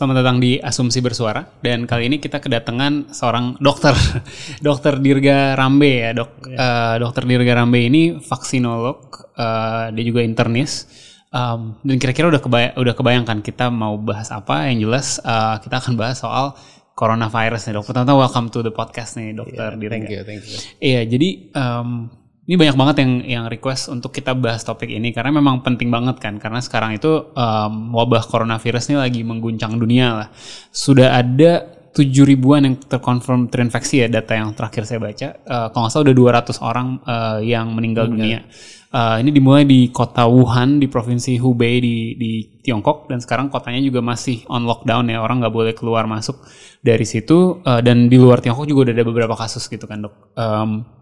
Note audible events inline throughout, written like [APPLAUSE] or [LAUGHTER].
Selamat datang di Asumsi Bersuara dan kali ini kita kedatangan seorang dokter, [LAUGHS] dokter Dirga Rambe ya dok. Eh, dokter Dirga Rambe ini vaksinolog, eh, dia juga internis. Um, dan kira-kira udah kebay udah kebayangkan kita mau bahas apa? Yang jelas eh, kita akan bahas soal coronavirus nih dok. Pertama welcome to the podcast nih dokter Dirga. Thank you, thank you. Iya, jadi em, ini banyak banget yang yang request untuk kita bahas topik ini karena memang penting banget kan karena sekarang itu em, wabah coronavirus ini lagi mengguncang dunia lah. Sudah ada 7 ribuan yang terkonfirm terinfeksi ya data yang terakhir saya baca. Eh, kalau nggak salah udah 200 orang eh, yang meninggal dunia. Eh, ini dimulai di kota Wuhan di provinsi Hubei di di Tiongkok dan sekarang kotanya juga masih on lockdown ya orang nggak boleh keluar masuk dari situ Eh, dan di luar Tiongkok juga udah ada beberapa kasus gitu kan dok. Em,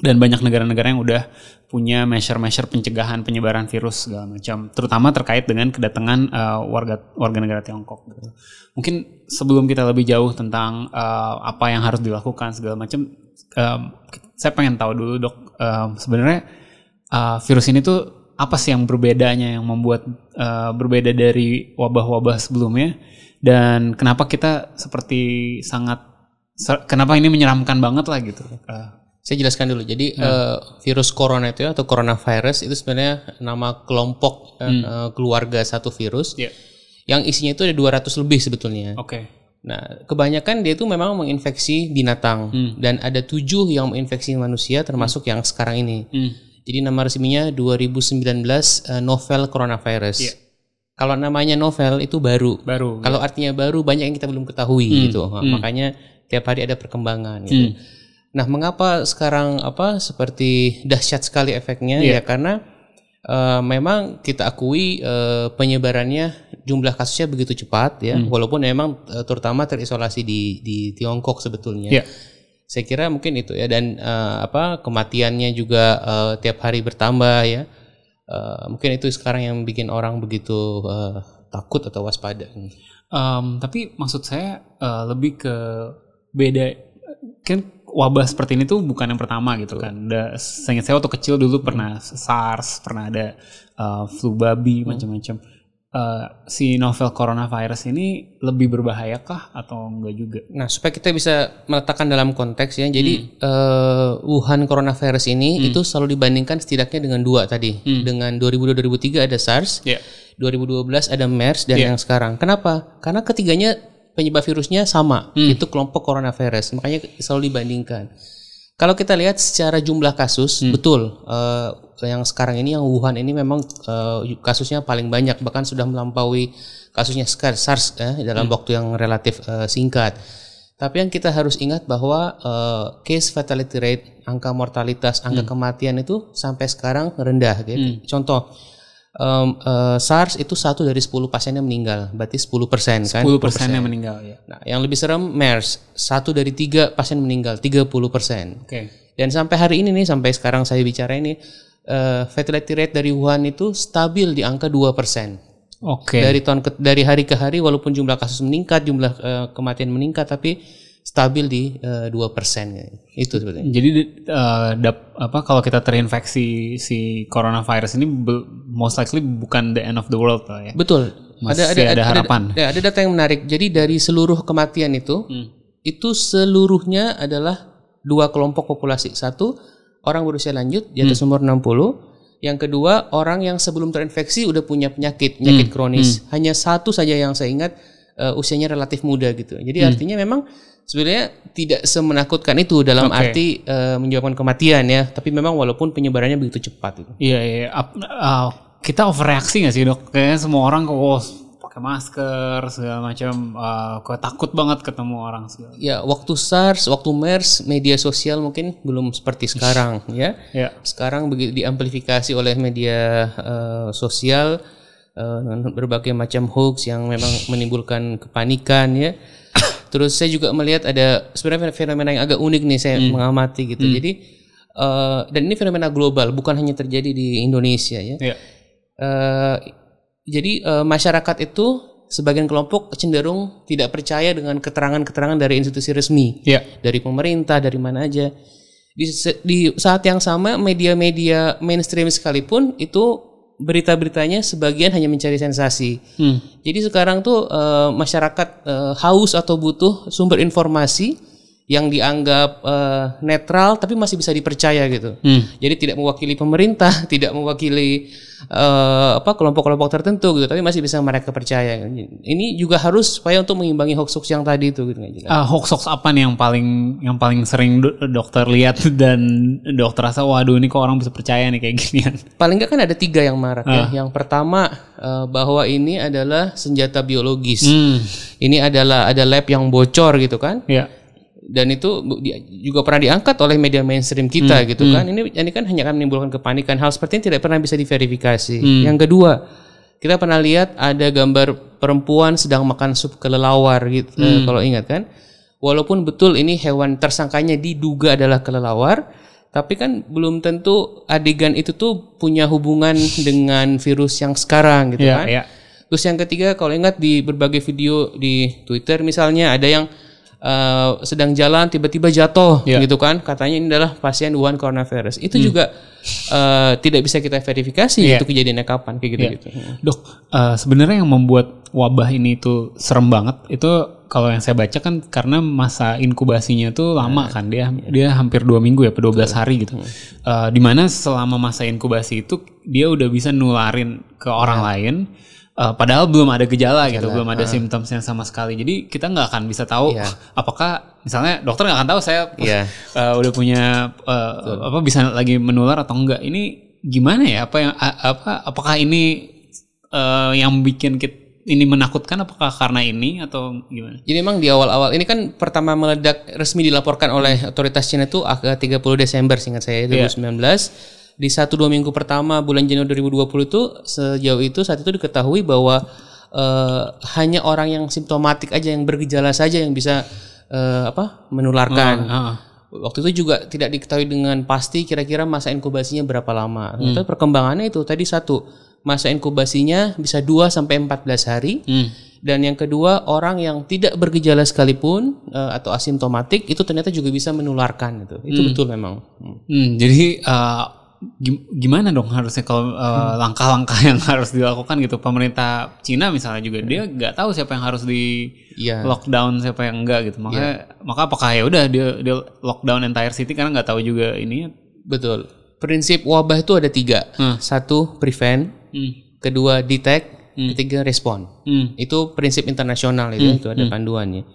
dan banyak negara-negara yang udah punya measure-measure pencegahan penyebaran virus segala macam, terutama terkait dengan kedatangan eh, warga warga negara Tiongkok. Gitu. Mungkin sebelum kita lebih jauh tentang eh, apa yang harus dilakukan segala macam, em, saya pengen tahu dulu dok, em, sebenarnya eh, virus ini tuh apa sih yang berbedanya yang membuat eh, berbeda dari wabah-wabah sebelumnya dan kenapa kita seperti sangat kenapa ini menyeramkan banget lah gitu. Eh, Saya jelaskan dulu. Jadi eh, virus corona itu ya, atau coronavirus itu sebenarnya nama kelompok eh, eh, keluarga satu virus Iya. yang isinya itu ada 200 lebih sebetulnya. Oke. Nah, kebanyakan dia itu memang menginfeksi binatang dan ada tujuh yang menginfeksi manusia termasuk yang sekarang ini. Hmm. Jadi nama resminya 2019 eh, novel coronavirus. Iya. Kalau namanya novel itu baru. Baru. Kalau artinya baru banyak yang kita belum ketahui gitu. Makanya tiap hari ada perkembangan gitu. Nah, mengapa sekarang apa seperti dahsyat sekali efeknya? Ya karena eh, memang kita akui eh, penyebarannya jumlah kasusnya begitu cepat ya, walaupun memang eh, terutama terisolasi di di Tiongkok sebetulnya. Iya. Saya kira mungkin itu ya dan eh, apa kematiannya juga eh, tiap hari bertambah ya. Eh, mungkin itu sekarang yang bikin orang begitu eh, takut atau waspada. Em, tapi maksud saya eh, lebih ke beda kan wabah seperti ini tuh bukan yang pertama gitu kan. Udah seingat saya waktu kecil dulu pernah SARS, pernah ada eh, flu babi macam-macam. Eh, si novel coronavirus ini lebih berbahayakah atau enggak juga? Nah, supaya kita bisa meletakkan dalam konteks ya. Jadi eh, Wuhan coronavirus ini itu selalu dibandingkan setidaknya dengan dua tadi. Dengan 2002-2003 ada SARS, Iya. 2012 ada MERS dan yang sekarang. Kenapa? Karena ketiganya penyebab virusnya sama, itu kelompok coronavirus. Makanya selalu dibandingkan. Kalau kita lihat secara jumlah kasus, betul eh, yang sekarang ini yang Wuhan ini memang eh, kasusnya paling banyak, bahkan sudah melampaui kasusnya SARS eh, dalam waktu yang relatif eh, singkat. Tapi yang kita harus ingat bahwa eh, case fatality rate, angka mortalitas, angka kematian itu sampai sekarang rendah. Gitu. Contoh, em, eh, SARS itu satu dari 10 pasien yang meninggal, berarti 10 persen kan? 10 persennya meninggal ya. Nah, yang lebih serem MERS, satu dari tiga pasien meninggal, 30 persen. Oke. Dan sampai hari ini nih, sampai sekarang saya bicara ini, eh, fatality rate dari Wuhan itu stabil di angka 2 persen. Oke. Dari tahun ke- dari hari ke hari, walaupun jumlah kasus meningkat, jumlah eh, kematian meningkat, tapi stabil di eh, dua persen. Itu sebetulnya. Jadi eh, dap- apa kalau kita terinfeksi si coronavirus ini most likely bukan the end of the world lah ya. Betul. Masih ada harapan. Ada, ada data yang menarik. Jadi dari seluruh kematian itu, Hmm. itu seluruhnya adalah dua kelompok populasi. Satu, orang berusia lanjut di atas Hmm. umur 60. Yang kedua, orang yang sebelum terinfeksi udah punya penyakit, penyakit Hmm. kronis. Hanya satu saja yang saya ingat eh, usianya relatif muda gitu. Jadi Hmm. artinya memang sebenarnya tidak semenakutkan itu dalam Oke. arti eh, menyebabkan kematian ya. Tapi memang walaupun penyebarannya begitu cepat itu. Iya iya. Ah, kita overreaksi nggak sih dok? Kayaknya semua orang kok oh, pakai masker segala macam. ah, kok takut banget ketemu orang segala. Ya, waktu SARS, waktu MERS, media sosial mungkin belum seperti sekarang, ya. Ya. Sekarang begitu diamplifikasi oleh media eh, sosial dengan berbagai macam hoax yang memang menimbulkan kepanikan, ya. [COUGHS] Terus saya juga melihat ada sebenarnya fenomena yang agak unik nih saya mengamati gitu. Jadi uh, dan ini fenomena global bukan hanya terjadi di Indonesia ya. Iya. Uh, jadi uh, masyarakat itu sebagian kelompok cenderung tidak percaya dengan keterangan-keterangan dari institusi resmi, Iya. dari pemerintah, dari mana aja. Di, di saat yang sama media-media mainstream sekalipun itu berita-beritanya sebagian hanya mencari sensasi. Hmm. Jadi sekarang tuh eh, masyarakat eh, haus atau butuh sumber informasi yang dianggap eh, netral tapi masih bisa dipercaya gitu. Hmm. Jadi tidak mewakili pemerintah, [LAUGHS] tidak mewakili eh, apa kelompok-kelompok tertentu gitu, tapi masih bisa mereka percaya. Ini juga harus supaya untuk mengimbangi hoax-hoax yang tadi itu gitu. Ah, hoax-hoax apa nih yang paling yang paling sering do- dokter lihat [LAUGHS] dan dokter rasa waduh ini kok orang bisa percaya nih kayak ginian. [LAUGHS] Paling nggak kan ada tiga yang marak ya. Yang pertama eh, bahwa ini adalah senjata biologis. Hmm. Ini adalah ada lab yang bocor gitu kan. Ya. Dan itu juga pernah diangkat oleh media mainstream kita gitu kan. ini ini kan hanya akan menimbulkan kepanikan. Hal seperti ini tidak pernah bisa diverifikasi. Yang kedua kita pernah lihat ada gambar perempuan sedang makan sup kelelawar gitu eh, kalau ingat kan? Walaupun betul ini hewan tersangkanya diduga adalah kelelawar tapi kan belum tentu adegan itu tuh punya hubungan [LAUGHS] dengan virus yang sekarang gitu Ya, kan. ya. Terus yang ketiga kalau ingat di berbagai video di Twitter misalnya ada yang eh, sedang jalan tiba-tiba jatuh Ya. gitu kan katanya ini adalah pasien one coronavirus itu juga eh, tidak bisa kita verifikasi Iya. itu kejadiannya kapan kayak gitu gitu. Dok, eh, sebenarnya yang membuat wabah ini tuh serem banget itu kalau yang saya baca kan karena masa inkubasinya tuh lama kan dia dia hampir dua minggu ya, 12 hari gitu. Eh, di mana selama masa inkubasi itu dia udah bisa nularin ke orang lain. Eh, padahal belum ada gejala, gitu, belum ada simptomnya sama sekali. Jadi kita nggak akan bisa tahu Iya. apakah misalnya dokter nggak akan tahu saya [LAUGHS] Iya. eh, udah punya eh, apa bisa lagi menular atau enggak. Ini gimana ya? Apa yang apa apakah ini eh, yang bikin kita ini menakutkan apakah karena ini atau gimana? Jadi memang di awal-awal ini kan pertama meledak resmi dilaporkan oleh otoritas Cina itu agak 30 Desember seingat saya 2019. Di satu dua minggu pertama bulan Januari 2020 itu sejauh itu saat itu diketahui bahwa eh, hanya orang yang simptomatik aja yang bergejala saja yang bisa eh, apa menularkan. Ah, Waktu itu juga tidak diketahui dengan pasti kira-kira masa inkubasinya berapa lama. Tapi perkembangannya itu tadi satu, masa inkubasinya bisa 2 sampai 14 hari. hmm. Dan yang kedua, orang yang tidak bergejala sekalipun eh, atau asimptomatik itu ternyata juga bisa menularkan itu. Itu betul memang. Hmm. Hmm, jadi gim- gimana dong harusnya kalau eh, langkah-langkah yang [LAUGHS] harus dilakukan gitu pemerintah Cina misalnya juga dia nggak tahu siapa yang harus di Iya. lockdown siapa yang enggak gitu makanya maka apakah ya udah dia dia lockdown entire city karena nggak tahu juga ini Betul. Prinsip wabah itu ada tiga. Hmm. Satu, prevent. hmm. Kedua, detect. Ketiga, respon. Hmm. Itu prinsip internasional itu, itu ada panduannya.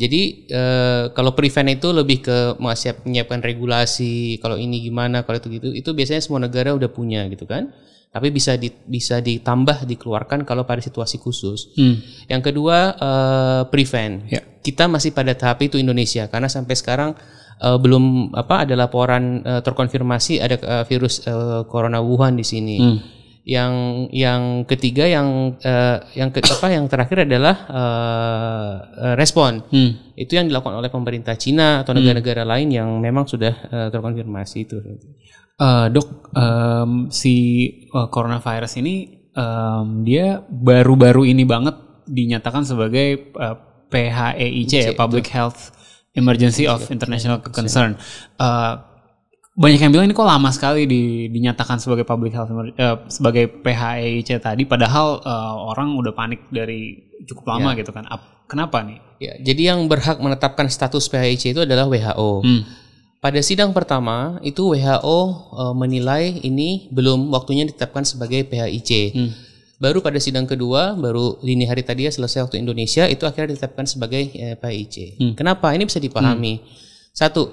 Jadi eh, kalau prevent itu lebih ke menyiap- menyiapkan regulasi, kalau ini gimana, kalau itu gitu, itu biasanya semua negara udah punya gitu kan. Tapi bisa di- bisa ditambah, dikeluarkan kalau pada situasi khusus. Hmm. Yang kedua eh, prevent. Ya. Kita masih pada tahap itu Indonesia karena sampai sekarang eh, belum apa ada laporan eh, terkonfirmasi ada eh, virus eh, corona Wuhan di sini. Hmm. Yang yang ketiga yang eh, yang ke, apa yang terakhir adalah eh, respon. Hmm. Itu yang dilakukan oleh pemerintah Cina atau negara-negara lain yang memang sudah eh, terkonfirmasi itu. Eh, dok, em, si eh, coronavirus ini em, dia baru-baru ini banget dinyatakan sebagai eh, PHEIC ya, Public Health Emergency of International Concern. Eh, banyak yang bilang ini kok lama sekali di- dinyatakan sebagai public health eh, sebagai PHEIC tadi, padahal eh, orang udah panik dari cukup lama gitu kan. Ap- kenapa nih? Ya, jadi yang berhak menetapkan status PHIC itu adalah WHO. Hmm. Pada sidang pertama itu WHO eh, menilai ini belum waktunya ditetapkan sebagai PHIC. Hmm. Baru pada sidang kedua, baru dini hari tadi ya selesai waktu Indonesia itu akhirnya ditetapkan sebagai eh, PHIC. Hmm. Kenapa? Ini bisa dipahami. Satu,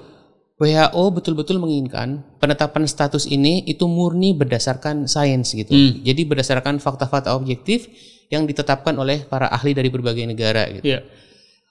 WHO betul-betul menginginkan penetapan status ini itu murni berdasarkan sains gitu. Hmm. Jadi berdasarkan fakta-fakta objektif yang ditetapkan oleh para ahli dari berbagai negara gitu. Iya.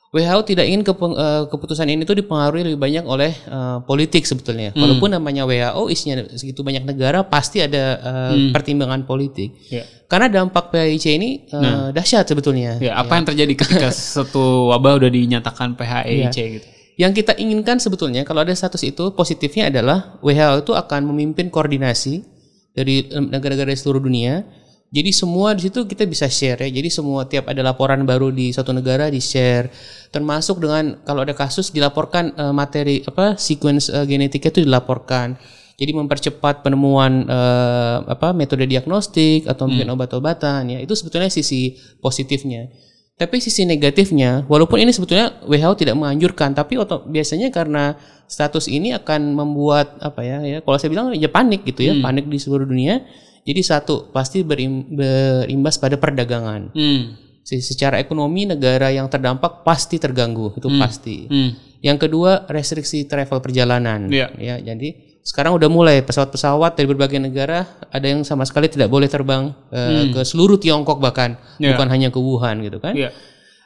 WHO tidak ingin kepeng- eh, keputusan ini tuh dipengaruhi lebih banyak oleh eh, politik sebetulnya. Walaupun namanya WHO isinya segitu banyak negara pasti ada eh, pertimbangan politik. Ya. Karena dampak PHIC ini eh, dahsyat sebetulnya. Ya, apa yang terjadi ketika [LAUGHS] satu wabah udah dinyatakan PHEIC gitu? Yang kita inginkan sebetulnya kalau ada status itu positifnya adalah WHO itu akan memimpin koordinasi dari negara-negara di seluruh dunia. Jadi semua di situ kita bisa share ya. Jadi semua tiap ada laporan baru di suatu negara di share. Termasuk dengan kalau ada kasus dilaporkan eh, materi apa sequence eh, genetiknya itu dilaporkan. Jadi mempercepat penemuan eh, apa metode diagnostik atau mungkin obat-obatan ya. Itu sebetulnya sisi positifnya. Tapi sisi negatifnya, walaupun ini sebetulnya WHO tidak menganjurkan, tapi oto, biasanya karena status ini akan membuat apa ya, ya kalau saya bilang ya panik gitu ya, panik di seluruh dunia. Jadi satu pasti berim- berimbas pada perdagangan. Hmm. Se- Secara ekonomi negara yang terdampak pasti terganggu, itu pasti. Hmm. Yang kedua restriksi travel perjalanan. Iya. Ya, jadi sekarang udah mulai pesawat-pesawat dari berbagai negara ada yang sama sekali tidak boleh terbang eh, ke seluruh Tiongkok bahkan Iya. bukan hanya ke Wuhan gitu kan. Iya.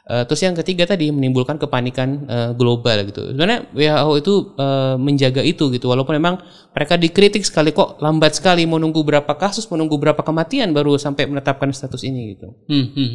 Eh, terus yang ketiga tadi menimbulkan kepanikan eh, global gitu. Sebenarnya WHO itu eh, menjaga itu gitu. Walaupun memang mereka dikritik sekali kok lambat sekali mau nunggu berapa kasus, menunggu berapa kematian baru sampai menetapkan status ini gitu. Hmm, hmm.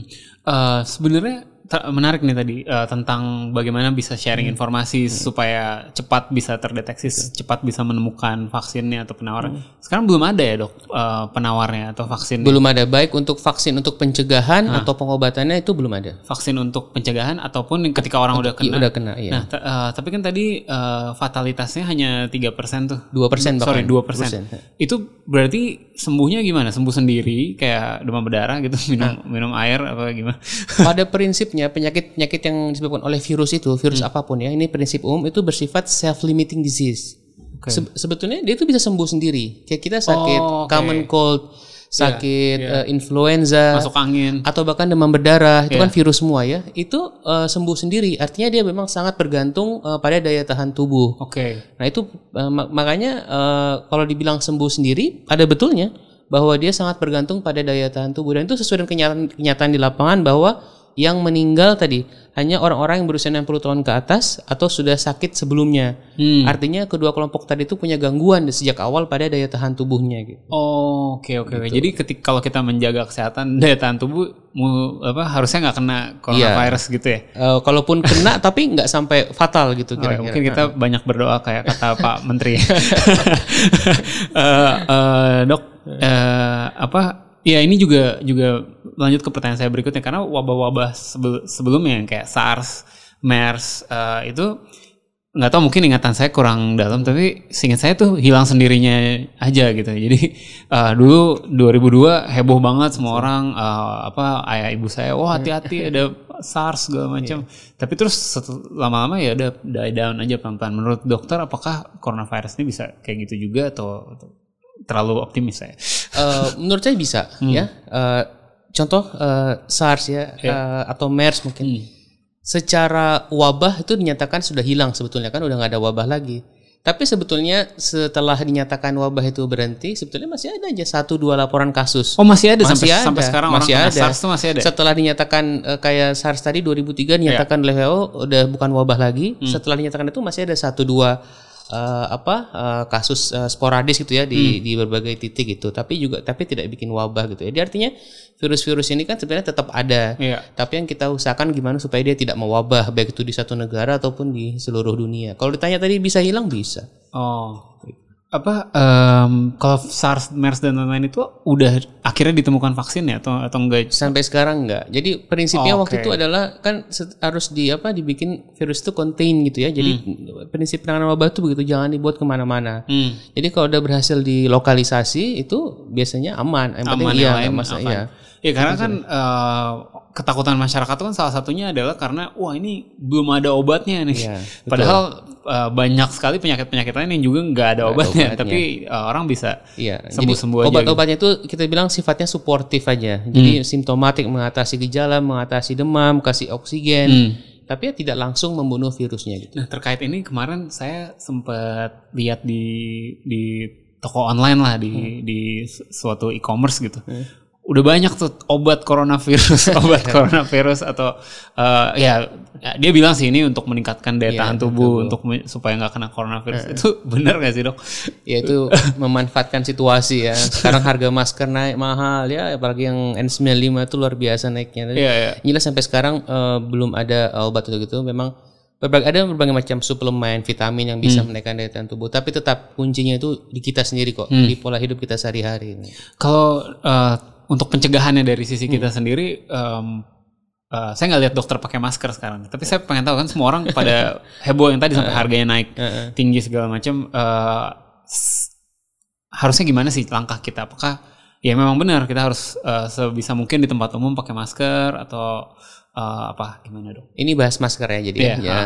Eh, Sebenarnya menarik nih tadi eh, tentang bagaimana bisa sharing informasi supaya cepat bisa terdeteksi, cepat bisa menemukan vaksinnya atau penawar. Sekarang belum ada ya dok eh, penawarnya atau vaksin Belum ada baik untuk vaksin untuk pencegahan atau pengobatannya itu belum ada. vaksin untuk pencegahan ataupun ketika orang udah Iya, kena. udah kena ya. Nah, eh, tapi kan tadi eh, fatalitasnya hanya tiga persen tuh. 2% Sorry, bahkan. dua persen. Itu berarti sembuhnya gimana? Sembuh sendiri kayak demam berdarah gitu, [LAUGHS] minum Nah. minum air apa gimana? Pada prinsipnya penyakit-penyakit yang disebabkan oleh virus itu, virus Hmm. apa pun ya, ini prinsip umum itu bersifat self-limiting disease. Oke. Se- sebetulnya dia itu bisa sembuh sendiri. Kayak kita sakit Oh, oke. common cold, sakit eh, influenza, Masuk angin. atau bahkan demam berdarah, itu kan virus semua ya. Itu eh, sembuh sendiri. Artinya dia memang sangat bergantung eh, pada daya tahan tubuh. Oke. Nah itu eh, mak- makanya eh, kalau dibilang sembuh sendiri ada betulnya bahwa dia sangat bergantung pada daya tahan tubuh dan itu sesuai dengan kenyataan, kenyataan di lapangan bahwa yang meninggal tadi hanya orang-orang yang berusia 60 tahun ke atas atau sudah sakit sebelumnya. Hmm. Artinya kedua kelompok tadi itu punya gangguan sejak awal pada daya tahan tubuhnya gitu. Oh, oke oke. oke. Jadi ketika kalau kita menjaga kesehatan [LAUGHS] daya tahan tubuh, mu, apa harusnya nggak kena coronavirus gitu ya? Eh, kalaupun kena [LAUGHS] tapi nggak sampai fatal gitu Oh, ya, kira-kira. mungkin kita banyak berdoa kayak kata [LAUGHS] Pak Menteri. Eh, eh, dok, eh, apa? Ya ini juga juga lanjut ke pertanyaan saya berikutnya karena wabah-wabah sebel- sebelumnya yang kayak SARS, MERS eh, itu nggak tahu mungkin ingatan saya kurang dalam tapi seingat saya tuh hilang sendirinya aja gitu. Jadi eh, dulu 2002 heboh banget semua orang eh, apa ayah ibu saya wah hati-hati ada SARS segala macam. Tapi terus lama-lama ya udah die down aja pelan-pelan. Menurut dokter apakah coronavirus ini bisa kayak gitu juga atau, atau terlalu optimis saya? Eh, menurut saya bisa Hmm. ya. Eh, contoh eh, SARS ya eh, atau MERS mungkin. Hmm. Secara wabah itu dinyatakan sudah hilang sebetulnya kan udah nggak ada wabah lagi. Tapi sebetulnya setelah dinyatakan wabah itu berhenti, sebetulnya masih ada aja satu dua laporan kasus. Oh masih ada Masih sampai ada, sampai sekarang masih orang ada. SARS tuh masih ada. Setelah dinyatakan eh, kayak SARS tadi 2003 dinyatakan oleh WHO udah bukan wabah lagi. Hmm. Setelah dinyatakan itu masih ada satu dua eh, apa eh, kasus eh, sporadis gitu ya Hmm. di di berbagai titik gitu. Tapi juga tapi tidak bikin wabah gitu. Jadi artinya virus-virus ini kan sebenarnya tetap ada. Iya. Tapi yang kita usahakan gimana supaya dia tidak mewabah baik itu di satu negara ataupun di seluruh dunia. Kalau ditanya tadi bisa hilang bisa. Oh. Apa em, kalau SARS, MERS dan lain-lain itu udah akhirnya ditemukan vaksin ya atau atau enggak? Sampai sekarang enggak. Jadi prinsipnya Oh, waktu oke. itu adalah kan harus di apa dibikin virus itu contain gitu ya. Jadi Hmm. prinsip penanganan wabah itu begitu jangan dibuat ke mana-mana. Hmm. Jadi kalau udah berhasil dilokalisasi itu biasanya aman. Yang penting Aman, iya yang nggak lain aman. iya. Ya karena kan eh, ketakutan masyarakat itu kan salah satunya adalah karena wah ini belum ada obatnya nih. [LAUGHS] Betul. Padahal eh, banyak sekali penyakit-penyakit lain yang juga nggak ada obatnya, obatnya. tapi eh, orang bisa Iya. sembuh-sembuh aja. gitu. obat-obatnya itu kita bilang sifatnya suportif aja. Jadi Hmm. simptomatik mengatasi gejala, mengatasi demam, kasih oksigen. Hmm. Tapi ya tidak langsung membunuh virusnya gitu. Nah terkait ini kemarin saya sempat lihat di di toko online lah di Hmm. di su- suatu e-commerce gitu. Udah banyak tuh obat coronavirus, [LAUGHS] obat coronavirus atau uh, ya dia bilang sih ini untuk meningkatkan daya Iya, tahan tubuh untuk me- supaya nggak kena coronavirus. Itu benar gak sih dok? ya itu memanfaatkan situasi ya. Sekarang harga masker naik mahal ya, apalagi yang N95 itu luar biasa naiknya. Iya iya. Inilah sampai sekarang eh, belum ada eh, obat untuk itu. Memang berbagai ada berbagai macam suplemen, vitamin yang bisa menaikkan daya tahan tubuh. Tapi tetap kuncinya itu di kita sendiri kok, di pola hidup kita sehari-hari. Kalau uh, untuk pencegahannya dari sisi kita sendiri, um, uh, saya nggak lihat dokter pakai masker sekarang. Tapi saya pengen tahu kan semua orang [LAUGHS] pada heboh yang tadi sampai harganya naik tinggi segala macam. uh, harusnya gimana sih langkah kita? Apakah ya memang benar kita harus uh, sebisa mungkin di tempat umum pakai masker atau uh, apa gimana dong? Ini bahas masker ya jadi Iya, ya.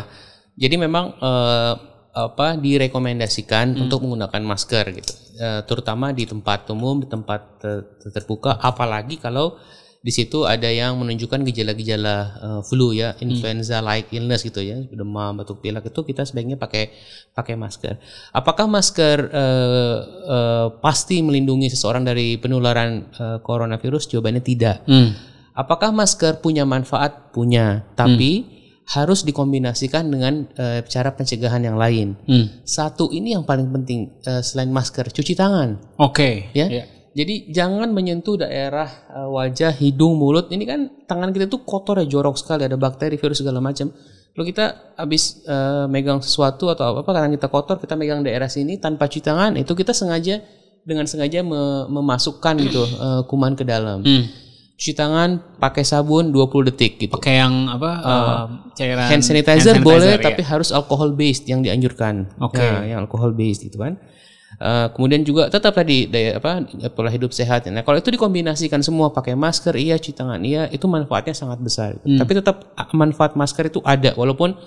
Jadi memang eh, apa direkomendasikan untuk menggunakan masker gitu. Eh, terutama di tempat umum, di tempat ter- ter- terbuka apalagi kalau di situ ada yang menunjukkan gejala-gejala eh, flu ya, influenza like illness gitu ya, demam, batuk pilek itu kita sebaiknya pakai pakai masker. Apakah masker eh, eh, pasti melindungi seseorang dari penularan eh, coronavirus? Jawabannya tidak. Hmm. Apakah masker punya manfaat? Punya, tapi harus dikombinasikan dengan eh, cara pencegahan yang lain. Hmm. Satu ini yang paling penting eh, selain masker, cuci tangan, Oke. ya. Iya. Jadi jangan menyentuh daerah eh, wajah, hidung, mulut. Ini kan tangan kita tuh kotor ya, jorok sekali, ada bakteri, virus segala macam. Kalau kita habis eh, megang sesuatu atau apa karena kita kotor, kita megang daerah sini tanpa cuci tangan, itu kita sengaja dengan sengaja me- memasukkan gitu kuman ke dalam. Hmm. Cuci tangan pakai sabun 20 detik gitu. Pakai yang apa? um, cairan hand sanitizer, boleh iya. tapi harus alcohol based yang dianjurkan. Oke. Nah, yang alcohol based gitu kan. Eh, kemudian juga tetap tadi daya apa pola hidup sehat. Nah, kalau itu dikombinasikan semua pakai masker iya, cuci tangan iya, itu manfaatnya sangat besar. Hmm. Tapi tetap manfaat masker itu ada walaupun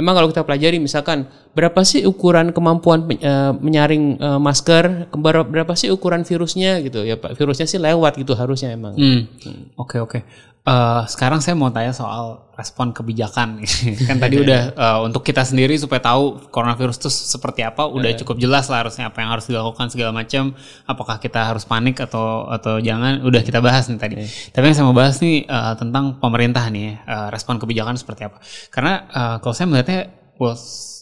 memang kalau kita pelajari misalkan berapa sih ukuran kemampuan eh, menyaring eh, masker, berapa, sih ukuran virusnya gitu ya Pak. Virusnya sih lewat gitu harusnya emang. Hmm. Oke oke. Eh, sekarang saya mau tanya soal respon kebijakan. [LAUGHS] kan tadi udah eh, untuk kita sendiri supaya tahu coronavirus itu seperti apa, udah cukup jelas lah harusnya apa yang harus dilakukan segala macam. Apakah kita harus panik atau atau jangan? Udah kita bahas nih tadi. Tapi yang saya mau bahas nih eh, tentang pemerintah nih, eh, respon kebijakan seperti apa? Karena eh, kalau saya melihatnya, well,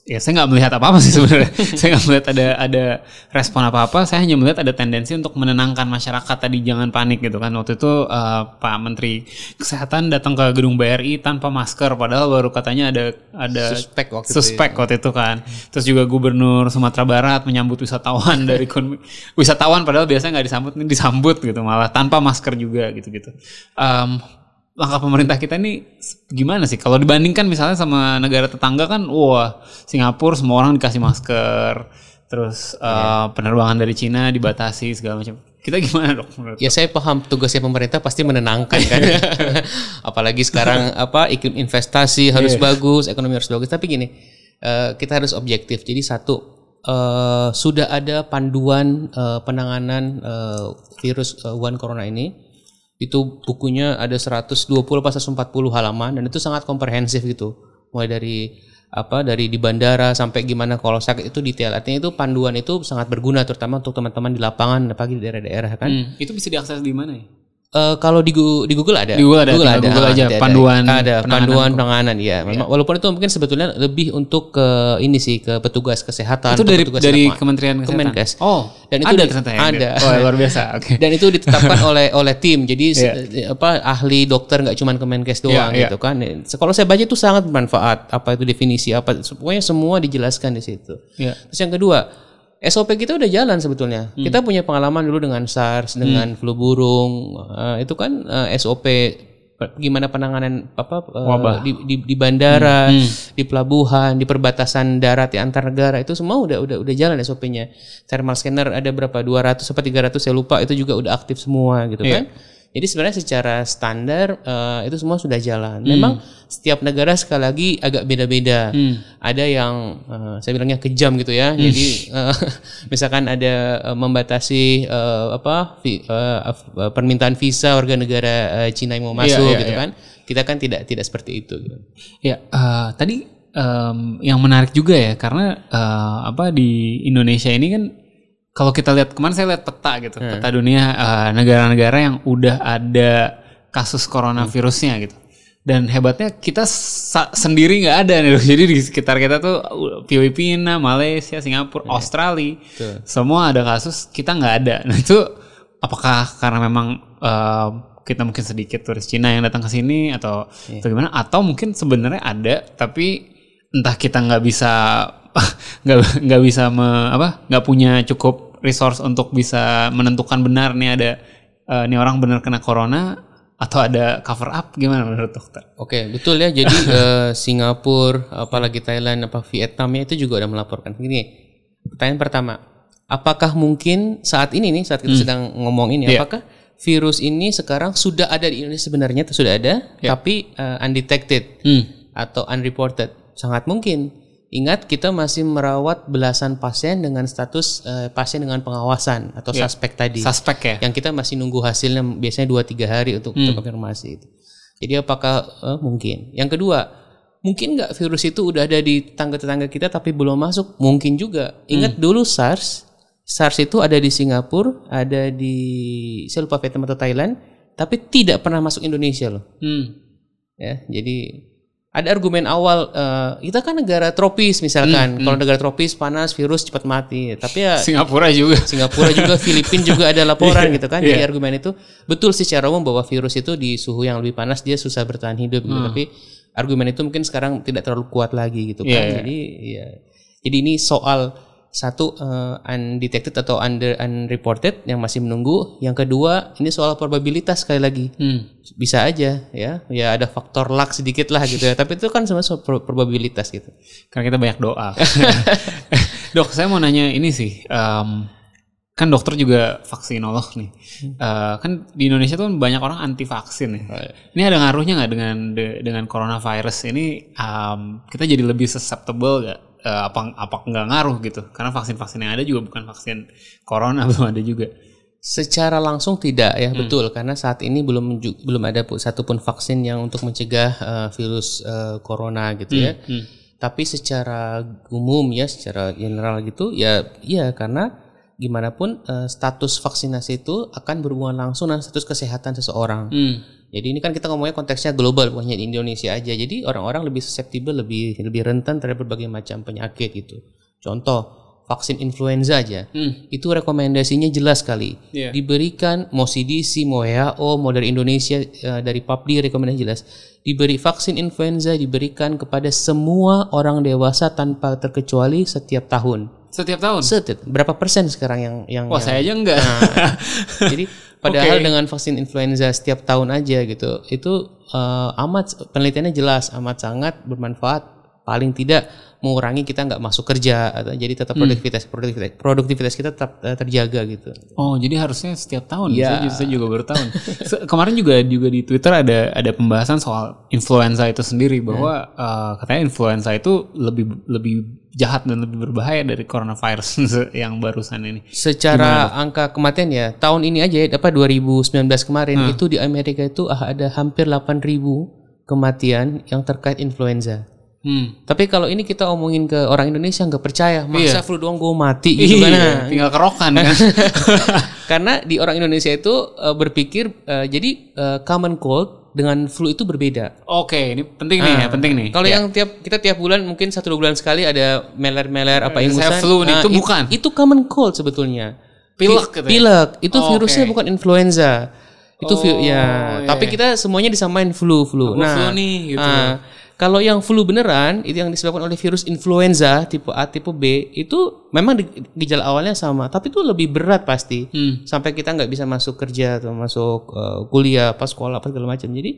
ya saya nggak melihat apa-apa sih sebenarnya. [LAUGHS] saya nggak melihat ada ada respon apa-apa. Saya hanya melihat ada tendensi untuk menenangkan masyarakat tadi jangan panik gitu kan. Waktu itu eh, Pak Menteri Kesehatan datang ke gedung BRI tanpa masker, padahal baru katanya ada ada Suspek waktu itu. suspek waktu itu kan. Terus juga Gubernur Sumatera Barat menyambut wisatawan dari [LAUGHS] wisatawan padahal biasanya nggak disambut, ini disambut gitu malah tanpa masker juga gitu-gitu. Em, langkah pemerintah kita ini gimana sih? Kalau dibandingkan misalnya sama negara tetangga kan, wah Singapura semua orang dikasih masker, terus eh, penerbangan dari Cina dibatasi segala macam. Kita gimana dok? menurut Ya saya paham tugasnya pemerintah pasti menenangkan kan. [LAUGHS] Apalagi sekarang apa iklim investasi harus bagus, ekonomi harus bagus. Tapi gini, eh, kita harus objektif. Jadi satu eh, sudah ada panduan eh, penanganan eh, virus eh, Wuhan Corona ini. Itu bukunya ada 120 apa 140 halaman dan itu sangat komprehensif gitu. Mulai dari apa dari di bandara sampai gimana kalau sakit itu detail. Artinya itu panduan itu sangat berguna terutama untuk teman-teman di lapangan apalagi di daerah-daerah kan. Hmm, itu bisa diakses di mana ya? Eh, kalau di, Gu- di Google ada. Di Google ada, tinggal Google Ah, aja, ada, ada. panduan ada penanganan panduan penanganan ya. Memang walaupun itu mungkin sebetulnya lebih untuk ke ini sih ke petugas kesehatan. Itu dari petugas dari lapangan. Kementerian Kesehatan. Kemenkes. Oh, Dan itu ada di- ternyata ya? ada. Oh, luar biasa. [LAUGHS] Oke. Dan itu ditetapkan [LAUGHS] oleh oleh tim. Jadi Iya. apa ahli dokter nggak cuma Kemenkes doang Iya, gitu kan. Kalau saya baca itu sangat bermanfaat. Apa itu definisi apa pokoknya semua dijelaskan di situ. Iya. Terus yang kedua, SOP kita udah jalan sebetulnya. Hmm. Kita punya pengalaman dulu dengan SARS, dengan flu burung. Eh, itu kan eh, SOP gimana penanganan apa Wabah. Hmm. di, di, di bandara, di pelabuhan, di perbatasan darat di antar negara itu semua udah udah udah jalan SOP-nya. Thermal scanner ada berapa 200 apa 300 saya lupa itu juga udah aktif semua gitu Iya. kan. Jadi sebenarnya secara standar eh, itu semua sudah jalan. Hmm. Memang setiap negara sekali lagi agak beda-beda. Ada yang eh, saya bilangnya kejam gitu ya. Hmm. Jadi eh, [LAUGHS] misalkan ada eh, membatasi eh, apa vi- eh, permintaan visa warga negara eh, Cina yang mau Iya, masuk iya, gitu iya. kan. Kita kan tidak tidak seperti itu. Gitu. Ya, eh, tadi em, yang menarik juga ya karena eh, apa di Indonesia ini kan kalau kita lihat kemarin saya lihat peta gitu, peta dunia eh, negara-negara yang udah ada kasus coronavirusnya gitu. Dan hebatnya kita sendiri nggak ada nih, [LAUGHS] jadi di sekitar kita tuh uh, Filipina, Malaysia, Singapura, Australia, semua ada kasus, kita nggak ada. [LAUGHS] Nah itu apakah karena memang eh, kita mungkin sedikit turis Cina yang datang ke sini atau, atau gimana? Atau mungkin sebenarnya ada, tapi entah kita nggak bisa [LAUGHS] nggak nggak bisa me- apa nggak punya cukup resource untuk bisa menentukan benar nih ada eh, nih orang benar kena corona atau ada cover up gimana menurut dokter? Oke, betul ya. Jadi [LAUGHS] eh, Singapura, apalagi Thailand, apa Vietnam ya itu juga udah melaporkan. Gini, pertanyaan pertama, apakah mungkin saat ini nih saat kita sedang ngomong ini, Iya. apakah virus ini sekarang sudah ada di Indonesia sebenarnya sudah ada, tapi eh, undetected Hmm. atau unreported? Sangat mungkin. Ingat kita masih merawat belasan pasien dengan status eh, pasien dengan pengawasan atau suspek tadi Suspek ya? yang kita masih nunggu hasilnya biasanya 2-3 hari untuk untuk konfirmasi itu. Jadi apakah eh, mungkin? Yang kedua, mungkin nggak virus itu udah ada di tetangga-tetangga kita tapi belum masuk? Mungkin juga. Ingat dulu SARS, SARS itu ada di Singapura, ada di saya lupa Vietnam atau Thailand, tapi tidak pernah masuk Indonesia loh. Hmm. Ya, jadi ada argumen awal eh, kita kan negara tropis misalkan. Kalau negara tropis panas virus cepat mati. Tapi ya Singapura juga. Singapura juga, [LAUGHS] Filipina juga ada laporan Iya, gitu kan. Jadi argumen itu betul sih secara umum bahwa virus itu di suhu yang lebih panas dia susah bertahan hidup gitu. Tapi argumen itu mungkin sekarang tidak terlalu kuat lagi gitu kan. Iya, iya. Jadi ya. Jadi ini soal satu eh, undetected atau under unreported yang masih menunggu. Yang kedua ini soal probabilitas sekali lagi. Hmm. Bisa aja ya. Ya ada faktor luck sedikit lah gitu ya. Tapi itu kan semua soal pro- probabilitas gitu. Karena kita banyak doa. [LAUGHS] Dok, saya mau nanya ini sih. em, kan dokter juga vaksinolog nih. Eh, kan di Indonesia tuh banyak orang anti vaksin ya. Ini ada ngaruhnya nggak dengan de- dengan coronavirus ini? em, kita jadi lebih susceptible nggak? Eh, apa apa nggak ngaruh gitu? Karena vaksin-vaksin yang ada juga bukan vaksin corona [LAUGHS] belum ada juga. Secara langsung tidak Hmm. ya betul karena saat ini belum belum ada pu- satupun vaksin yang untuk mencegah eh, virus eh, corona gitu ya. Hmm. Tapi secara umum ya, secara general gitu ya, iya karena gimana pun eh, status vaksinasi itu akan berhubungan langsung dengan status kesehatan seseorang. Hmm. Jadi ini kan kita ngomongnya konteksnya global bukan hanya di Indonesia aja. Jadi orang-orang lebih susceptible, lebih lebih rentan terhadap berbagai macam penyakit gitu. Contoh vaksin influenza aja, Hmm. itu rekomendasinya jelas sekali. Iya. Diberikan mau CDC, mau WHO, mau dari Indonesia, eh, dari PAPDI rekomendasi jelas. Diberi vaksin influenza diberikan kepada semua orang dewasa tanpa terkecuali setiap tahun. Setiap tahun. Setiap berapa persen sekarang yang yang Wah, yang- saya aja enggak. jadi [LAUGHS] padahal Oke. dengan vaksin influenza setiap tahun aja gitu, itu eh, amat penelitiannya jelas amat sangat bermanfaat. Paling tidak mengurangi kita nggak masuk kerja atau jadi tetap Hmm. produktivitas produktivitas produktivitas kita tetap eh, terjaga gitu. Oh, jadi harusnya setiap tahun. Iya. Saya, saya juga baru tahun. Se- Kemarin juga juga di Twitter ada ada pembahasan soal influenza itu sendiri bahwa eh, katanya influenza itu lebih lebih jahat dan lebih berbahaya dari coronavirus [LAUGHS] yang barusan ini. Secara angka kematian ya tahun ini aja ya apa 2019 kemarin Hmm. itu di Amerika itu ah, ada hampir 8.000 kematian yang terkait influenza. Hmm. Tapi kalau ini kita omongin ke orang Indonesia nggak percaya, masa flu doang gue mati gitu kan? Iya, Nah, tinggal kerokan kan. [LAUGHS] Karena di orang Indonesia itu eh, berpikir eh, jadi eh, common cold dengan flu itu berbeda. Oke, ini penting nih ya, penting nih. Kalau yang tiap kita tiap bulan mungkin satu dua bulan sekali ada meler-meler apa Saya ingusan. flu nih, Nah, itu it- bukan. Itu common cold sebetulnya. Pilek Pi- gitu ya? Pilek. Itu Oh, virusnya oke. bukan influenza. Itu vi- Oh, ya. iya. Tapi kita semuanya disamain flu flu. Aku nah, flu nih, gitu. ah, kalau yang flu beneran itu yang disebabkan oleh virus influenza tipe A tipe B itu memang gejala awalnya sama, tapi itu lebih berat pasti Hmm. sampai kita nggak bisa masuk kerja atau masuk eh, kuliah, pas sekolah, apa segala macam. Jadi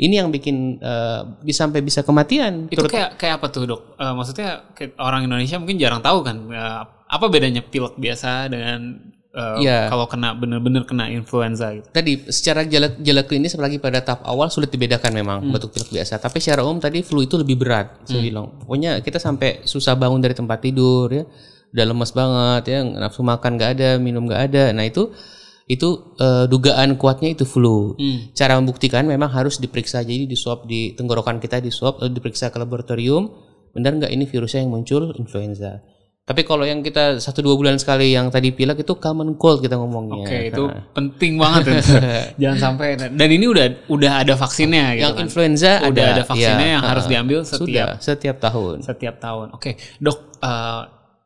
ini yang bikin eh, bisa sampai bisa kematian. Itu kayak kayak apa tuh, Dok? Eh, maksudnya orang Indonesia mungkin jarang tahu kan eh, apa bedanya pilek biasa dengan eh, Iya. kalau kena bener-bener kena influenza gitu. Tadi secara gejala, klinis apalagi pada tahap awal sulit dibedakan memang batuk pilek biasa. Tapi secara umum tadi flu itu lebih berat. Saya bilang. Pokoknya kita sampai susah bangun dari tempat tidur ya. Udah lemes banget ya, nafsu makan nggak ada, minum nggak ada. Nah itu itu eh, dugaan kuatnya itu flu. Cara membuktikan memang harus diperiksa jadi di swab di tenggorokan kita di swab lalu diperiksa ke laboratorium benar nggak ini virusnya yang muncul influenza. Tapi kalau yang kita satu dua bulan sekali yang tadi pilek itu common cold kita ngomongnya. Oke, itu Nah. penting banget ya. [LAUGHS] Jangan sampai dan ini udah udah ada vaksinnya gitu yang kan. influenza udah ada, ada, vaksinnya ya, yang harus uh, diambil Sudah setiap setiap tahun. setiap tahun. Oke, Dok, eh,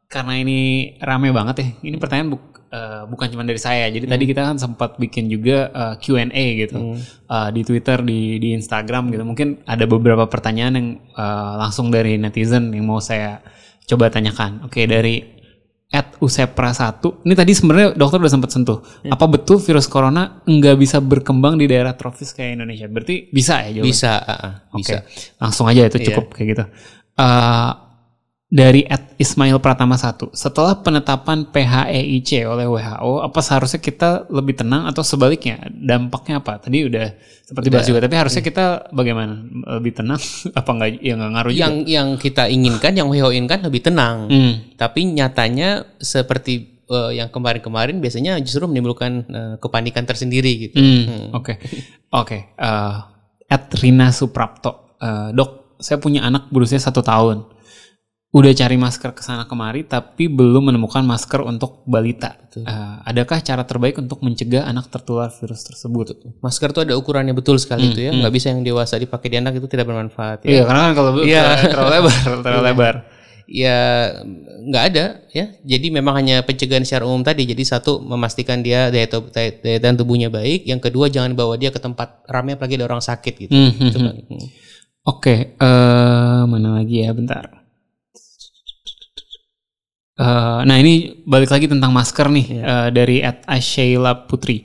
karena ini rame banget ya. Ini pertanyaan buk- eh, bukan cuma dari saya. Jadi tadi kita kan sempat bikin juga eh, Q&A gitu Eh, di Twitter, di di Instagram gitu. Mungkin ada beberapa pertanyaan yang eh, langsung dari netizen yang mau saya coba tanyakan. Oke, dari at Usepra 1. Ini tadi sebenarnya dokter udah sempat sentuh. Apa betul virus corona nggak bisa berkembang di daerah tropis kayak Indonesia? Berarti bisa ya jawabannya? Bisa, uh, uh, Oke, bisa. langsung aja itu cukup kayak gitu. Eh, dari at Ismail Pratama 1, setelah penetapan PHEIC oleh WHO, apa seharusnya kita lebih tenang atau sebaliknya? Dampaknya apa? Tadi udah seperti bahas juga, tapi harusnya kita bagaimana? Lebih tenang? [LAUGHS] apa enggak? Ya nggak ngaruh juga. Yang yang kita inginkan, yang WHO inginkan lebih tenang. Hmm. Tapi nyatanya seperti eh, yang kemarin-kemarin biasanya justru menimbulkan eh, kepanikan tersendiri gitu. Hmm, Oke, oke. Eh, At Rina Suprapto, Eh, dok, saya punya anak berusia satu tahun. Udah cari masker ke sana kemari, tapi belum menemukan masker untuk balita. Eh, adakah cara terbaik untuk mencegah anak tertular virus tersebut? Masker itu ada ukurannya betul sekali itu ya, nggak bisa yang dewasa dipakai di anak itu tidak bermanfaat. Ya. Iya, karena kan kalau Iya. [LAUGHS] terlalu lebar, terlalu lebar. ya nggak ada ya. Jadi memang hanya pencegahan secara umum tadi. Jadi satu memastikan dia daya, daya, tahan tubuhnya baik. Yang kedua jangan bawa dia ke tempat ramai apalagi ada orang sakit gitu. Hmm, hmm, hmm. paling- hmm. Oke, eh, mana lagi ya? Bentar. Eh, nah ini balik lagi tentang masker nih eh, dari at Ashayla Putri.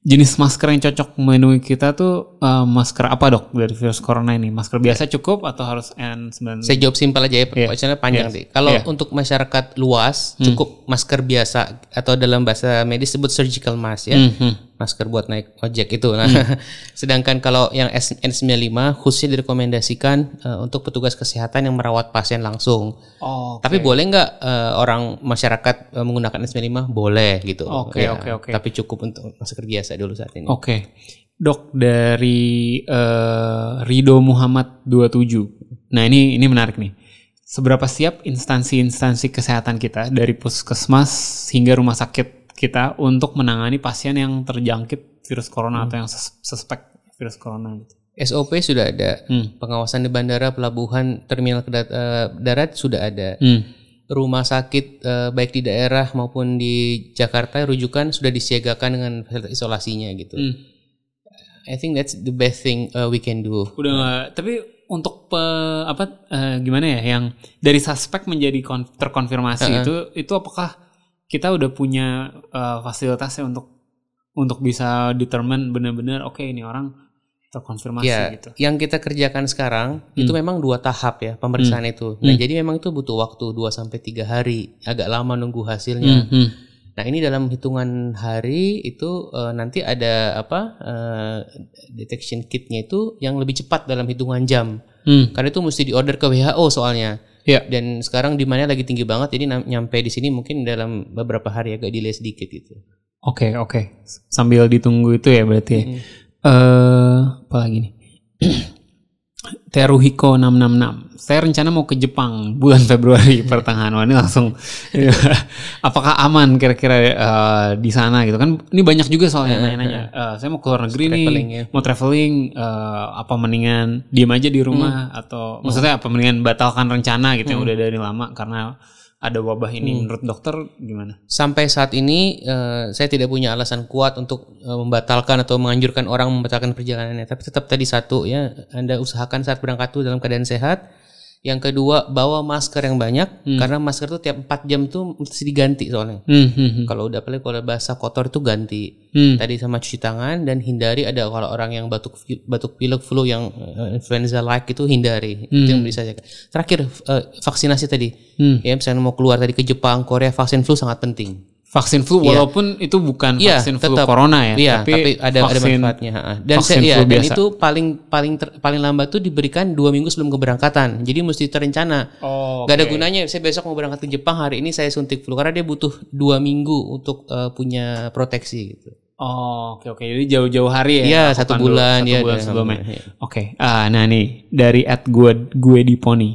Jenis masker yang cocok memenuhi kita tuh eh, masker apa dok dari virus corona ini? Masker biasa cukup atau harus N90? Saya jawab simpel aja ya, Iya. soalnya panjang Yes. deh. Kalau Iya. untuk masyarakat luas cukup masker biasa atau dalam bahasa medis disebut surgical mask ya. Hmm, hmm. Masker buat naik ojek itu. Nah, [LAUGHS] sedangkan kalau yang S- N95 khususnya direkomendasikan eh, untuk petugas kesehatan yang merawat pasien langsung. Oh, Tapi boleh nggak eh, orang masyarakat eh, menggunakan N95? Boleh gitu. Oke, Ya, oke, oke. Tapi cukup untuk masker biasa dulu saat ini. Oke. Dok dari eh, Rido Muhammad 27. Nah, ini ini menarik nih. Seberapa siap instansi-instansi kesehatan kita dari puskesmas hingga rumah sakit kita untuk menangani pasien yang terjangkit virus corona atau yang sus- suspek virus corona gitu. SOP sudah ada. Hmm. Pengawasan di bandara, pelabuhan, terminal kedat- eh, darat sudah ada. Hmm. Rumah sakit eh, baik di daerah maupun di Jakarta rujukan sudah disiagakan dengan isolasinya gitu. Hmm. I think that's the best thing uh, we can do. Udah nggak- tapi untuk pe- apa eh, gimana ya yang dari suspek menjadi kon- terkonfirmasi itu itu apakah kita udah punya eh, fasilitasnya untuk untuk bisa determine benar-benar oke ini orang terkonfirmasih Ya, gitu. yang kita kerjakan sekarang itu memang dua tahap ya pemeriksaan itu. Nah, jadi memang itu butuh waktu 2 sampai 3 hari, agak lama nunggu hasilnya. Hmm. Nah, ini dalam hitungan hari itu eh, nanti ada apa? eh, detection kitnya itu yang lebih cepat dalam hitungan jam. Hmm. Karena itu mesti diorder ke WHO soalnya. Ya. Dan sekarang demandnya lagi tinggi banget, jadi nyampe di sini mungkin dalam beberapa hari agak delay sedikit gitu. Oke oke sambil ditunggu itu ya berarti. ya. Hmm. Eh apa lagi nih? [CLEARS THROAT] Teruhiko 666. Saya rencana mau ke Jepang bulan [LAUGHS] Februari pertengahan. Wah, ini langsung [LAUGHS] apakah aman kira-kira eh, di sana gitu kan? Ini banyak juga soalnya nanya-nanya. Eh, saya mau keluar negeri nih, ya. mau traveling eh, apa mendingan diem aja di rumah atau maksudnya apa mendingan batalkan rencana gitu yang udah dari lama karena ada wabah ini menurut dokter gimana? Sampai saat ini eh, saya tidak punya alasan kuat untuk eh, membatalkan atau menganjurkan orang membatalkan perjalanannya. Tapi tetap tadi satu ya, Anda usahakan saat berangkat tuh dalam keadaan sehat. Yang kedua, bawa masker yang banyak karena masker tuh tiap 4 jam tuh mesti diganti soalnya. Hmm, hmm, hmm. Kalau udah apalagi kalau basah kotor itu ganti. Hmm. Tadi sama cuci tangan dan hindari ada kalau orang yang batuk batuk pilek flu yang eh, influenza like itu hindari. Itu yang bisa saya. Terakhir eh, vaksinasi tadi. Hmm. Ya misalnya mau keluar tadi ke Jepang, Korea vaksin flu sangat penting. Vaksin flu walaupun itu bukan Iya, vaksin flu tetap. corona ya, Iya, tapi, tapi, ada ada vaksin manfaatnya. ha. Dan vaksin saya, iya, flu dan biasa. itu paling paling ter- paling lambat tuh diberikan dua minggu sebelum keberangkatan. Jadi mesti terencana. Oh, Gak ada gunanya. Saya besok mau berangkat ke Jepang hari ini saya suntik flu karena dia butuh dua minggu untuk eh, punya proteksi gitu. Oh, oke oke. Jadi jauh-jauh hari ya. Iya, satu dulu, bulan, satu ya, bulan sebelumnya. iya. Oke. Ah, nah nih dari at gue gue di poni.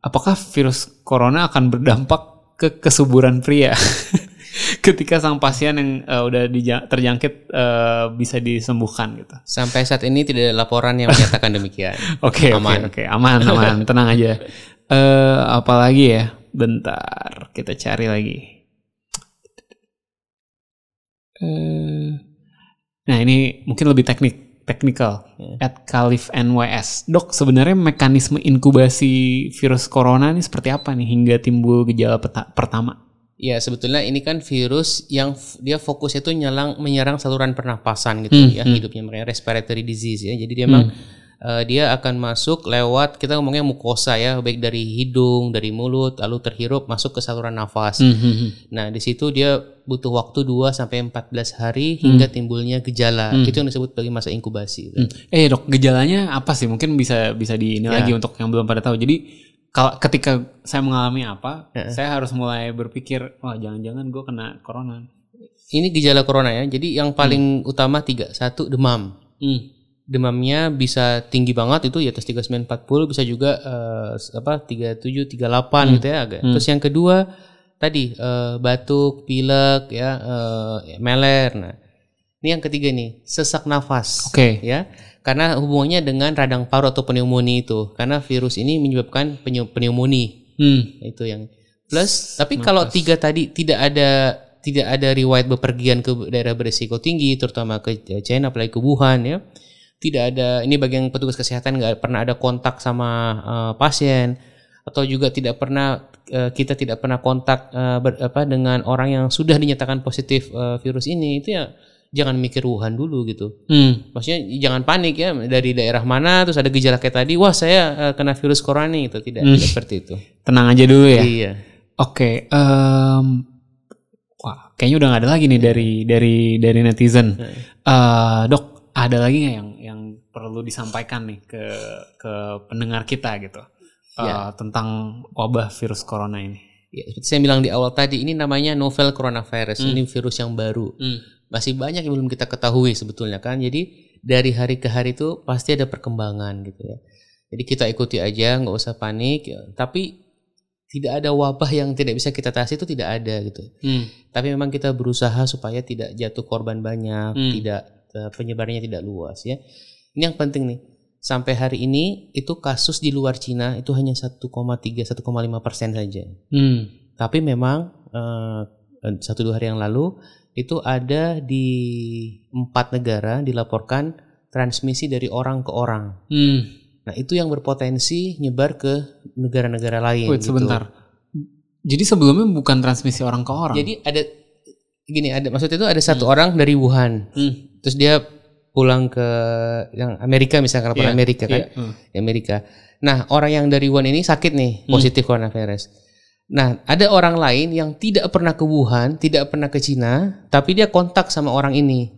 Apakah virus corona akan berdampak ke kesuburan pria [LAUGHS] [LAUGHS] ketika sang pasien yang uh, udah terjangkit uh, bisa disembuhkan gitu. Sampai saat ini tidak ada laporan yang menyatakan demikian. [LAUGHS] Oke, oke, Aman. oke, aman, aman, [LAUGHS] tenang aja. Eh, apalagi ya? Bentar, kita cari lagi. Eh, nah ini mungkin lebih teknik, technical. At Calif NYS, dok sebenarnya mekanisme inkubasi virus corona ini seperti apa nih hingga timbul gejala peta- pertama? Ya sebetulnya ini kan virus yang dia fokusnya itu nyelang menyerang saluran pernapasan gitu ya hidupnya makanya respiratory disease ya. Jadi dia memang eh, dia akan masuk lewat kita ngomongnya mukosa ya baik dari hidung, dari mulut lalu terhirup masuk ke saluran nafas. Nah, di situ dia butuh waktu 2 sampai 14 hari hingga timbulnya gejala. Itu yang disebut sebagai masa inkubasi. Hmm. Eh dok, gejalanya apa sih? Mungkin bisa bisa di ini lagi untuk yang belum pada tahu. Jadi kalau ketika saya mengalami apa, saya harus mulai berpikir, wah jangan-jangan gue kena corona. Ini gejala corona ya. Jadi yang paling utama tiga, satu demam. Hmm. demamnya bisa tinggi banget itu ya atas 3940 bisa juga eh, apa 37 38 gitu ya agak. Terus yang kedua tadi eh, batuk, pilek ya eh, meler. Nah, ini yang ketiga nih, sesak nafas. Oke. Ya. Karena hubungannya dengan radang paru atau pneumonia itu. Karena virus ini menyebabkan pneu- pneumonia. Hmm. Nah, itu yang plus tapi kalau tiga tadi tidak ada tidak ada riwayat bepergian ke daerah berisiko tinggi terutama ke China apalagi ke Wuhan ya tidak ada ini bagi yang petugas kesehatan nggak pernah ada kontak sama eh, pasien atau juga tidak pernah eh, kita tidak pernah kontak eh, ber- apa dengan orang yang sudah dinyatakan positif eh, virus ini itu ya jangan mikir Wuhan dulu gitu Hmm. maksudnya jangan panik ya dari daerah mana terus ada gejala kayak tadi wah saya eh, kena virus corona nih itu tidak tidak seperti itu Tenang aja dulu ya. iya Oke. em, wah, kayaknya udah nggak ada lagi nih dari dari dari netizen. Eh, dok, ada lagi nggak yang yang perlu disampaikan nih ke ke pendengar kita gitu Eh, tentang wabah virus corona ini? Ya, seperti saya bilang di awal tadi, ini namanya novel coronavirus. Ini virus yang baru. Masih banyak yang belum kita ketahui sebetulnya kan. Jadi dari hari ke hari itu pasti ada perkembangan gitu ya. Jadi kita ikuti aja, nggak usah panik. ya. Tapi tidak ada wabah yang tidak bisa kita atasi itu tidak ada gitu. Hmm. Tapi memang kita berusaha supaya tidak jatuh korban banyak, Hmm. tidak eh, penyebarannya tidak luas ya. Ini yang penting nih. Sampai hari ini itu kasus di luar Cina itu hanya 1,3 1,5 persen saja. Hmm. Tapi memang eh, satu dua hari yang lalu itu ada di empat negara dilaporkan transmisi dari orang ke orang. Hmm. Nah itu yang berpotensi nyebar ke negara-negara lain. Wait, gitu. sebentar. Jadi sebelumnya bukan transmisi orang ke orang. Jadi ada gini ada maksudnya itu ada satu orang dari Wuhan, Hmm. terus dia pulang ke yang Amerika misalnya kalau Iya, Amerika kan, iya, hmm. Amerika. Nah orang yang dari Wuhan ini sakit nih positif coronavirus. Nah ada orang lain yang tidak pernah ke Wuhan, tidak pernah ke Cina, tapi dia kontak sama orang ini.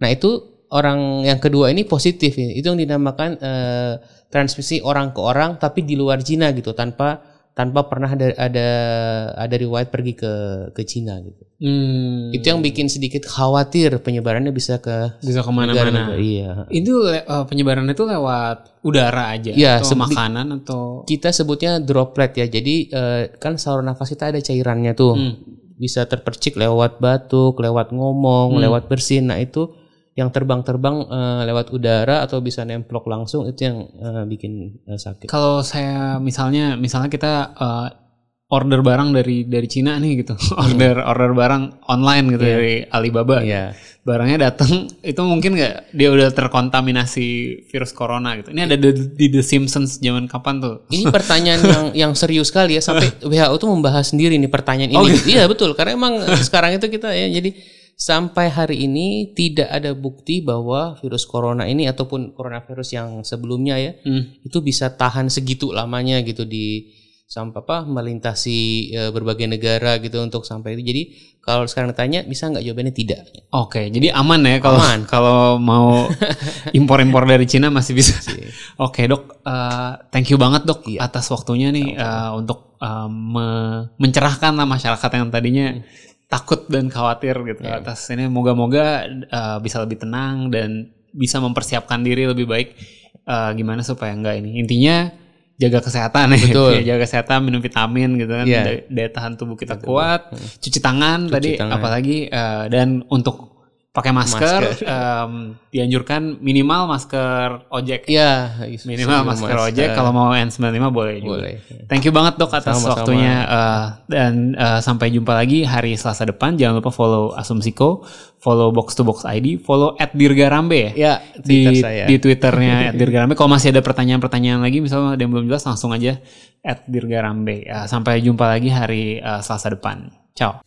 Nah itu orang yang kedua ini positif ya. Itu yang dinamakan eh, transmisi orang ke orang tapi di luar Cina gitu tanpa tanpa pernah ada ada ada riwayat pergi ke ke Cina gitu. Hmm. Itu yang bikin sedikit khawatir penyebarannya bisa ke bisa ke mana-mana. Iya. Itu le- eh, penyebaran itu lewat udara aja Iya, atau makanan atau Kita sebutnya droplet ya. Jadi eh, kan saluran nafas kita ada cairannya tuh. Hmm. Bisa terpercik lewat batuk, lewat ngomong, Hmm. lewat bersin. Nah, itu yang terbang-terbang eh, lewat udara atau bisa nemplok langsung itu yang eh, bikin eh, sakit. kalau saya misalnya misalnya kita eh, order barang dari dari Cina nih gitu. [LAUGHS] order order barang online gitu dari Alibaba. Iya. Barangnya datang itu mungkin nggak dia udah terkontaminasi virus corona gitu. Ini ada di, di The Simpsons zaman kapan tuh? Ini pertanyaan yang [LAUGHS] yang serius sekali ya sampai WHO tuh membahas sendiri nih pertanyaan Oh, ini. gitu? Iya betul karena emang sekarang itu kita ya jadi sampai hari ini tidak ada bukti bahwa virus corona ini ataupun coronavirus yang sebelumnya ya Hmm. itu bisa tahan segitu lamanya gitu di sampai apa melintasi eh, berbagai negara gitu untuk sampai itu. Jadi kalau sekarang ditanya bisa nggak jawabannya tidak. Oke, jadi aman ya kalau Aman. [LAUGHS] kalau mau impor-impor dari Cina masih bisa. [LAUGHS] Oke dok, eh, thank you banget dok Iya. atas waktunya nih eh, untuk eh, me- mencerahkan lah masyarakat yang tadinya takut dan khawatir gitu Iya. atas ini. Moga-moga eh, bisa lebih tenang dan bisa mempersiapkan diri lebih baik. Eh, gimana supaya enggak ini? Intinya jaga kesehatan ya. Betul. jaga kesehatan, minum vitamin gitu kan. Iya. Daya, tahan tubuh kita kuat, cuci tangan tadi tangan. apalagi eh, dan untuk pakai masker, [LAUGHS] em, dianjurkan minimal masker ojek. Iya, Minimal masker ojek kalau mau N95 boleh juga. Boleh. Thank you banget dok atas Sama-sama. waktunya eh, dan eh, sampai jumpa lagi hari Selasa depan. Jangan lupa follow Asumsiko, follow Box to Box ID, follow @dirgarambe ya. Ya, di saya. di twitternya [LAUGHS] @dirgarambe. Kalau masih ada pertanyaan-pertanyaan lagi, misalnya ada yang belum jelas, langsung aja @dirgarambe. Ya, sampai jumpa lagi hari eh, Selasa depan. Ciao.